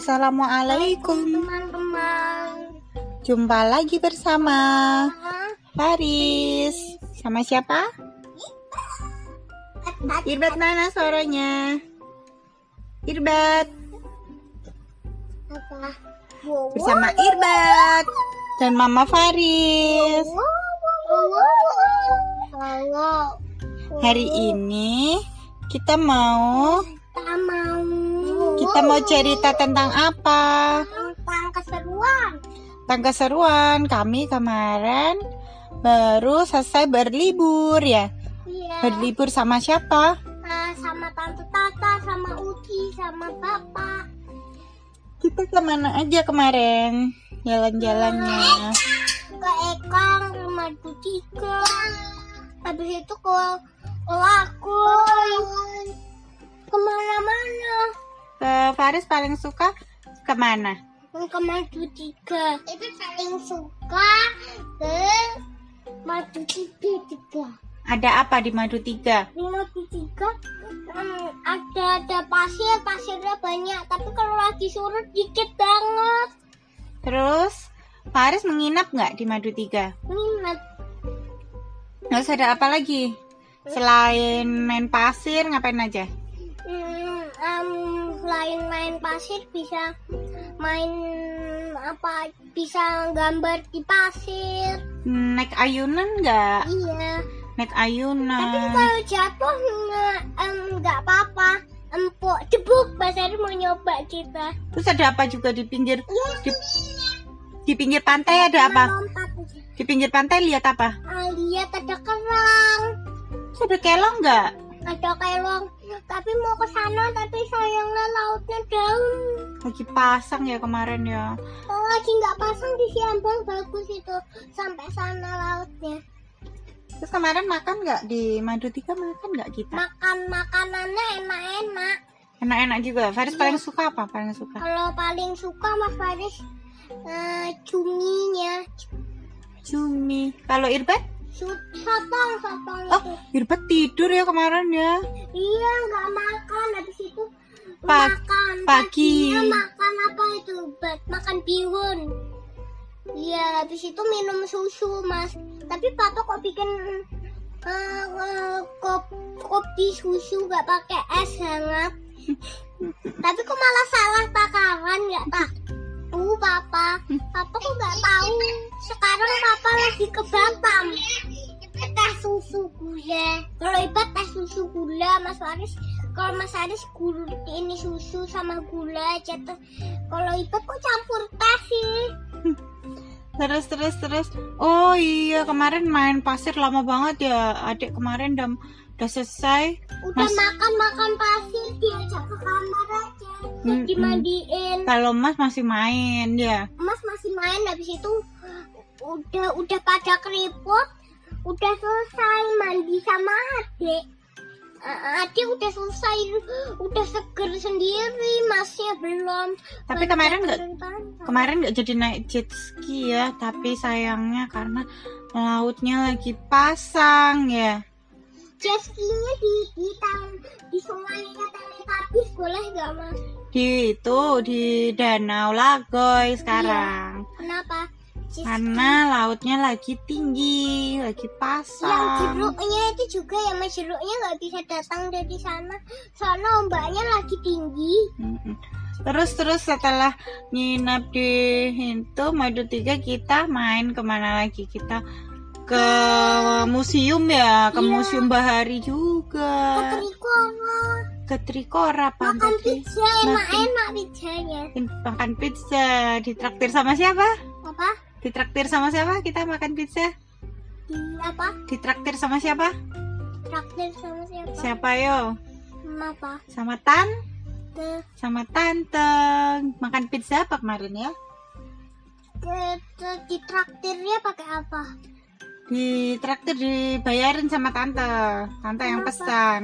Assalamualaikum teman-teman. Jumpa lagi bersama Faris. Sama siapa? Irbat. Mana suaranya? Irbat. Apa? Bersama Irbat Dan Mama Faris. Hari ini Kita mau Kita mau cerita tentang apa? tentang keseruan. Tentang keseruan Kami kemarin baru selesai berlibur ya Iya. Berlibur sama siapa? Nah, sama tante Tata, sama Uci, sama Papa. Kita ke mana aja kemarin jalan-jalannya? Ke Ekang, rumah Tiga. Habis itu ke ke aku. Ke mana-mana. Ke Faris paling suka ke mana? Ke Madu Tiga. Itu paling suka ke Madu Tiga tiga. Ada apa di Madu Tiga? Di Madu Tiga hmm, ada ada pasir, pasirnya banyak. Tapi kalau lagi surut dikit banget. Terus Faris menginap nggak di Madu Tiga? Minat. Terus ada apa lagi? Selain main pasir ngapain aja? Hmm, em, selain main pasir bisa main apa? Bisa gambar di pasir. Naik ayunan nggak? Iya. Naik Tapi ayunan. kalau jatuh nggak nggak apa-apa. Empuk, debuk, Mas Ari mau nyoba kita. Terus ada apa juga di pinggir Iya, di, di pinggir pantai ada apa? Di pinggir pantai lihat apa? Ah, lihat ada kerang, ada kelong nggak? ada kelong. Tapi mau ke sana, tapi sayangnya lautnya daun. Lagi pasang ya kemarin ya. Oh, lagi nggak pasang di Siambang bagus itu sampai sana lautnya. Terus kemarin makan nggak di Madu Tiga makan nggak kita? Makan makanannya enak-enak. Enak-enak juga. Faris Iya. paling suka apa? Paling suka? Kalau paling suka Mas Faris eh, cuminya, Cumi. Kalau Irbat? Sotong sotong Oh, itu. Irbat tidur ya kemarin ya. Iya, nggak makan habis itu Pa- makan pagi. paginya makan apa itu? Bat- Makan bihun. Iya, habis itu minum susu, Mas. Tapi Papa kok bikin eh, eh, kop, kopi susu nggak pakai es hangat? Tapi kok malah salah takaran nggak tak? Uh, Papa, Papa kok nggak tahu? Sekarang Papa lagi ke Batam. Teh susu gula. Kalau ibat teh susu gula, Mas Faris. Kalau Mas Faris gula ini susu sama gula aja. Kalau ibat kok campur teh sih? Terus terus terus. Oh iya kemarin main pasir lama banget ya. Adik kemarin udah udah selesai. Udah Mas- makan makan pasir diajak ke kamar aja. Mm-mm. dimandiin. Kalau Mas masih main ya. Mas masih main habis itu udah udah pada keriput, udah selesai mandi sama adik. A- Adik udah selesai, udah seger sendiri, masnya belum. Tapi kemarin nggak kemarin nggak jadi naik jet ski ya. Tapi sayangnya karena lautnya lagi pasang ya. jet ski-nya di di tang di sungainya Teletubbies boleh nggak mas? Di itu di Danau Lagoy sekarang. Kenapa? Karena lautnya lagi tinggi, lagi yang pasang. jeruknya itu juga ya mas. Jeruknya nggak bisa datang dari sana. Soalnya ombaknya lagi tinggi. Terus terus setelah nginap di itu Madu Tiga kita main ke mana lagi? Kita ke museum ya ke Iya. museum bahari ke juga Trikora. Ke Trikora makan pizza enak-enak pizzanya. Makan pizza ditraktir sama siapa? Apa ditraktir sama siapa? Kita makan pizza? Di apa? Ditraktir sama siapa? Traktir sama siapa? Siapa yo? Apa? Sama tan? Ke sama tante. Makan pizza apa kemarin ya ke, ke di traktirnya pakai apa? Di traktir dibayarin sama tante. Tante yang Kenapa? pesan.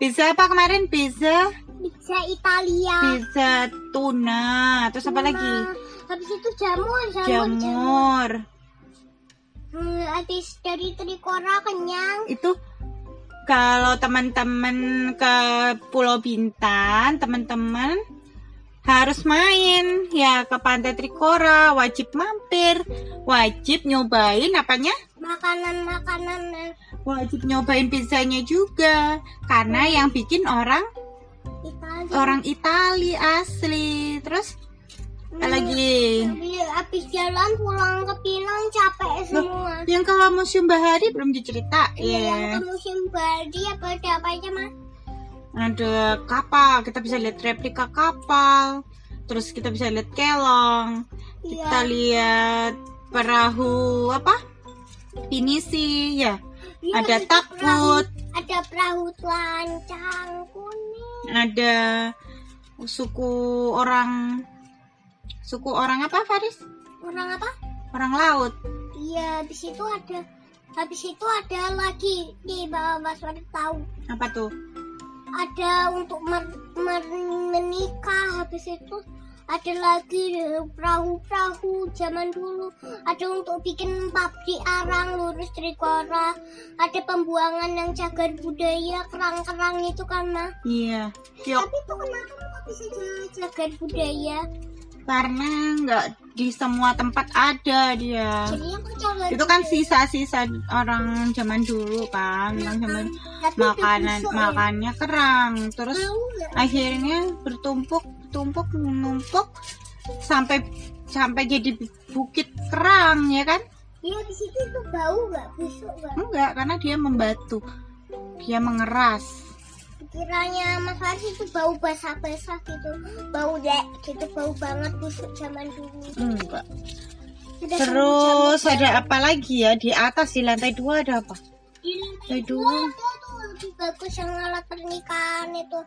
Pizza apa kemarin? Pizza? Pizza Italia. Pizza tuna. Terus apa Tuna. lagi habis itu jamur jamur jamur. jamur. Hmm, habis dari Trikora kenyang. Itu kalau teman-teman ke Pulau Bintan teman-teman harus main. Ya ke Pantai Trikora, wajib mampir, wajib nyobain apanya? Makanan-makanan. Wajib nyobain pizzanya juga. Karena yang bikin orang Italia. orang Itali asli. Terus apa lagi? Habis, jalan pulang ke Pinang capek semua. Yang ke Museum Bahari belum diceritain. Yang ke musim Bali apa ada apa aja mas? ada kapal kita bisa lihat replika kapal terus kita bisa lihat kelong kita Iya. lihat perahu apa pinisi ya Iya, ada perahu- takut Ada perahu lancang kuning. ada suku orang suku orang apa Faris? Orang apa? orang laut. Iya, habis itu ada habis itu ada lagi. Nih Bapak Mas Wadi tahu. apa tuh? Ada untuk mer- mer- menikah habis itu ada lagi perahu-perahu zaman dulu. Ada untuk bikin pabrik arang lurus trikora ada pembuangan yang cagar budaya kerang-kerang itu kan mah iya. Tapi itu kenapa kok bisa ja- cagar budaya karena nggak di semua tempat ada dia. Itu kan sisa-sisa orang zaman dulu kan orang zaman udah makanan ya. makannya kerang. Terus akhirnya bertumpuk tumpuk menumpuk sampai sampai jadi bukit kerang ya kan? Iya di situ itu bau nggak? Busuk nggak? enggak karena dia membatu dia mengeras Kiranya Mas Faris itu bau basah-basah gitu, bau dek gitu, bau banget busuk zaman dulu. enggak. Udah terus ada apa lagi ya? Di atas di lantai dua ada apa? Di lantai dua. itu tuh lebih bagus yang alat pernikahan itu.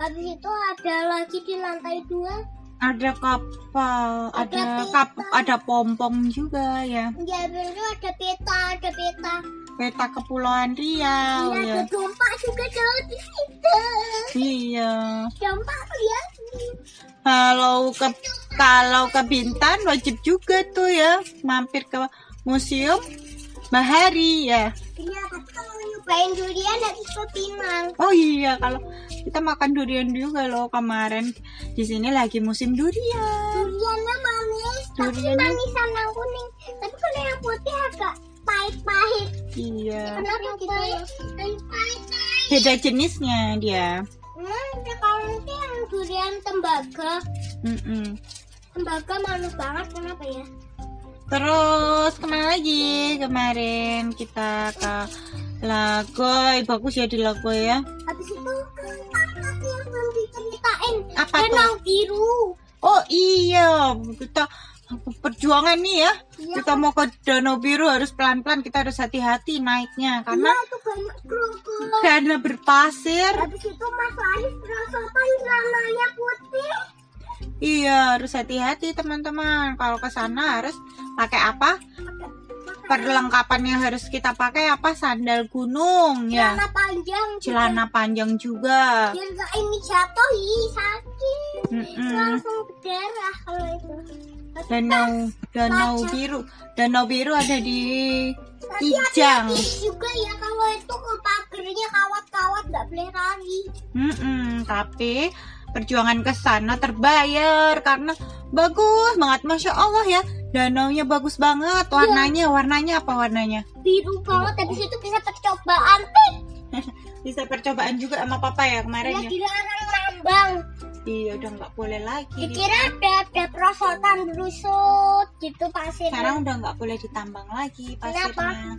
Habis itu ada lagi di lantai dua, ada kapal Ada ada kap ada pompong juga ya. Habis itu ada peta, ada peta. peta kepulauan Riau Iya, ya. ada dompak juga jauh di situ. Iya lihat. Kalau ke kalau ke Bintan wajib juga tuh ya mampir ke museum Bahari ya. Iya, tapi kalau nyobain durian harus ke Pinang. Oh iya kalau kita makan durian juga loh kemarin di sini lagi musim durian. Duriannya manis, tapi Duriannya- manisan yang kuning. Tapi kalau yang putih agak pahit-pahit. Iya. Kenapa gitu ya? Pahit-pahit. Beda jenisnya dia. Hmm, kalau itu yang durian tembaga. Mm-mm. Tembaga manis banget, kenapa ya? Terus ke mana lagi kemarin kita ke Lagoy bagus ya di Lagoy ya. Habis itu yang belum diceritain. Apa Danau biru. Oh iya kita perjuangan nih ya. Iya, Kita mau ke Danau Biru harus pelan-pelan kita harus hati-hati naiknya karena Iya, itu banyak karena berpasir. Habis itu Mas Faris merasakan celananya putih. Iya harus hati-hati teman-teman. Kalau ke sana harus pakai apa? Perlengkapan yang harus kita pakai apa? Sandal gunung ya. Celana panjang. juga. Celana panjang juga. Biar ini jatuh, sakit. Mm-mm. Langsung berdarah kalau itu. Danau Danau. Biru. Danau Biru ada di Tapi Ijang. juga ya kalau itu pagernya kawat-kawat nggak boleh lari. Mm-mm, tapi perjuangan ke sana terbayar karena bagus banget, masya Allah ya. Danaunya bagus banget, warnanya, warnanya apa warnanya? Biru banget, habis itu bisa percobaan. Bisa percobaan juga sama papa ya kemarin Ya ya. dilarang nambang. Iya udah nggak boleh lagi. Dikira ada ada perosotan berusut gitu pasirnya. Sekarang udah nggak boleh ditambang lagi Kenapa? pasirnya.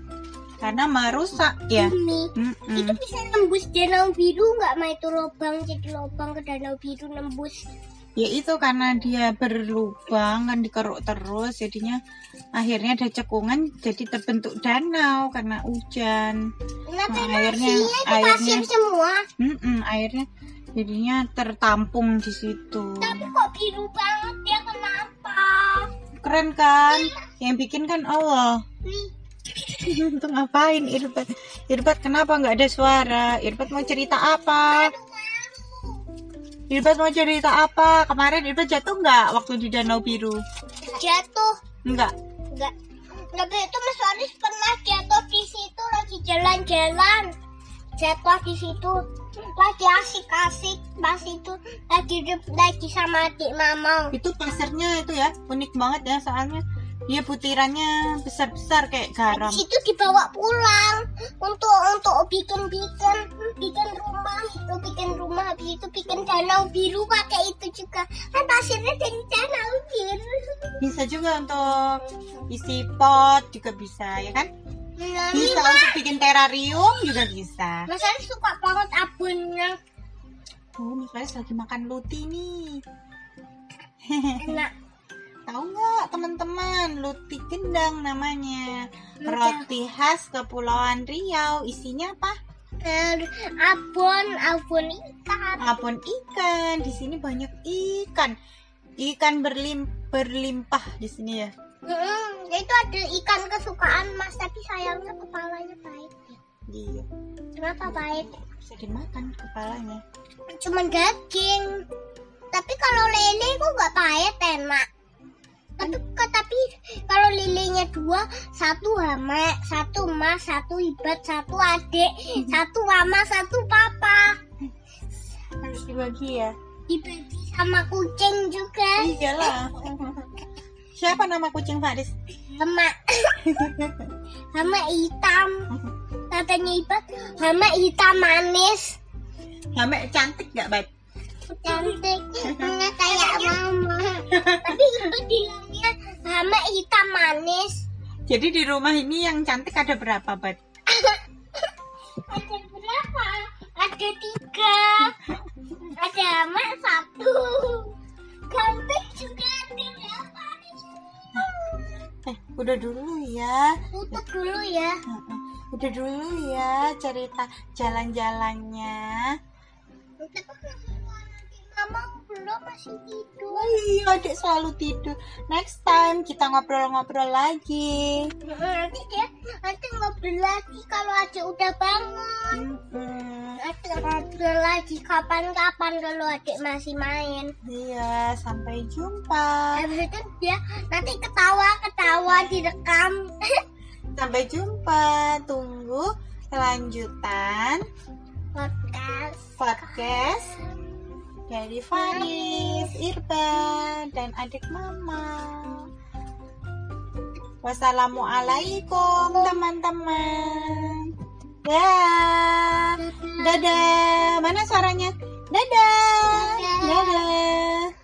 Karena merusak ya. Ini. Mm-mm. Itu bisa nembus danau biru nggak mah itu lubang jadi lubang ke danau biru nembus. Ya itu karena dia berlubang kan dikeruk terus jadinya akhirnya ada cekungan jadi terbentuk danau karena hujan. Kenapa Nah, airnya- pasir airnya- semua? Mm-mm, airnya jadinya tertampung di situ. Tapi kok biru banget ya kenapa? Keren kan? Yang bikin kan Allah. Untuk ngapain Irbat? Irbat kenapa nggak ada suara? Irbat mau cerita apa? Irbat mau cerita apa? Kemarin Irbat jatuh nggak waktu di Danau Biru? jatuh. Enggak. Enggak. Tapi itu Mas Faris pernah jatuh di situ lagi jalan-jalan. Jatuh di situ. Lagi asik-asik pas itu lagi lagi sama adik mama. Itu pasirnya itu ya unik banget ya soalnya. Dia butirannya besar-besar kayak garam. Habis itu dibawa pulang untuk untuk bikin bikin bikin rumah itu bikin rumah habis itu bikin danau biru pakai itu juga. Kan pasirnya dari danau biru. Bisa juga untuk isi pot juga bisa ya kan? Nah, Bisa untuk bikin terarium juga bisa. Mas Aris suka banget abunnya Oh, Mas Faris lagi makan luti nih. enak Tahu nggak teman-teman, luti gendang namanya. Roti khas Kepulauan Riau. Isinya apa? Eh, abon abon ikan Abon ikan. Di sini banyak ikan. Ikan berlim berlimpah di sini ya. Itu ada ikan kesukaan Mas tapi sayangnya kepalanya pahit Iya. kenapa pahit Bisa dimakan kepalanya. cuman daging tapi kalau lele kok nggak pahit enak tapi tapi kalau lelenya dua satu hama satu mas satu ibat satu adik satu mama satu papa Harus dibagi ya. dibagi sama kucing juga Iyalah. Siapa nama kucing Faris? Hama hama hitam katanya ibat hama hitam manis Hame cantik gak, Bat? cantik nggak kayak mama tapi ibat bilangnya hama hitam manis Jadi di rumah ini yang cantik ada berapa, Bat? Ada berapa? Ada tiga. Ada amak satu. Ganteng udah dulu ya. Tutup dulu ya. Udah dulu ya cerita jalan-jalannya. Mama belum masih tidur. Oh iya, adik selalu tidur. Next time kita ngobrol-ngobrol lagi. Nanti dia nanti ngobrol lagi kalau adik udah bangun. Mm-mm. Adik ngobrol lagi kapan-kapan kalau adik masih main. Iya, sampai jumpa. Habis itu dia nanti ketawa-ketawa direkam. Sampai jumpa. Tunggu kelanjutan Podcast. podcast dari Faris, Irban, dan adik mama. Wassalamualaikum teman-teman. Dadah. Dadah. Mana suaranya? Dadah. Dadah. Dadah.